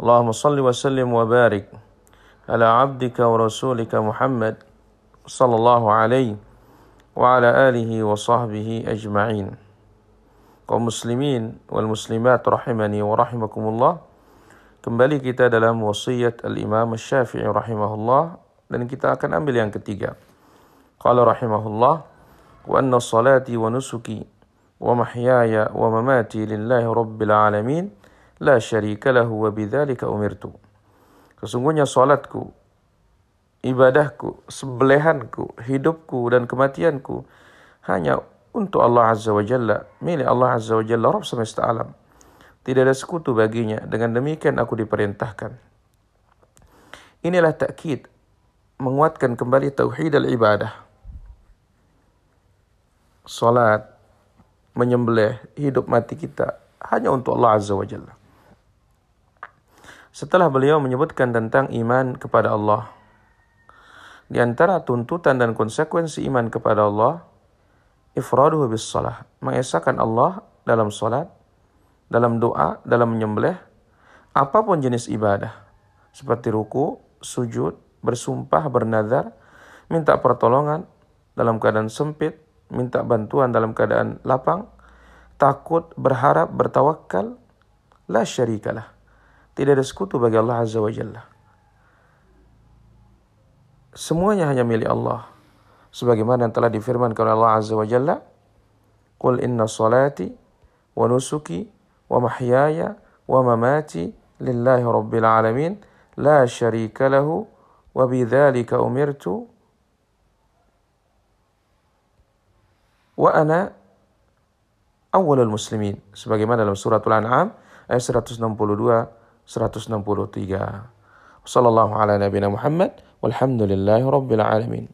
اللهم صل وسلم وبارك على عبدك ورسولك محمد صلى الله عليه وعلى آله وصحبه أجمعين wal muslimat rahimani wa rahimakumullah kembali kita dalam wasiat al-Imam Syafi'i rahimahullah dan kita akan ambil yang ketiga qala rahimahullah wa anna salati wa nusuki wa mahyaya wa mamati lillahi rabbil alamin la syarika lahu wa bidzalika umirtu. Sesungguhnya salatku, ibadahku, sembelihanku, hidupku dan kematianku hanya untuk Allah Azza wa Jalla, milik Allah Azza wa Jalla, Rabb semesta alam. Tidak ada sekutu baginya. Dengan demikian aku diperintahkan. Inilah takkid menguatkan kembali tauhid al-ibadah. Salat, menyembelih hidup mati kita hanya untuk Allah Azza wa Jalla. Setelah beliau menyebutkan tentang iman kepada Allah, di antara tuntutan dan konsekuensi iman kepada Allah, ifraduhu bis salah, mengesahkan Allah dalam salat, dalam doa, dalam menyembelih, apapun jenis ibadah, seperti ruku, sujud, bersumpah, bernazar, minta pertolongan dalam keadaan sempit, minta bantuan dalam keadaan lapang, takut, berharap, bertawakal, la syarikalah. Tidak ada sekutu bagi Allah Azza wa Jalla. Semuanya hanya milik Allah. Sebagaimana yang telah difirmankan oleh Allah Azza wa Jalla. Qul inna salati wa nusuki wa mahyaya wa mamati lillahi rabbil alamin. La syarika lahu wa bidhalika umirtu. Wa ana awalul muslimin. Sebagaimana dalam surat Al-An'am ayat 162 163. Sallallahu ala nabiyina Muhammad walhamdulillahi rabbil alamin.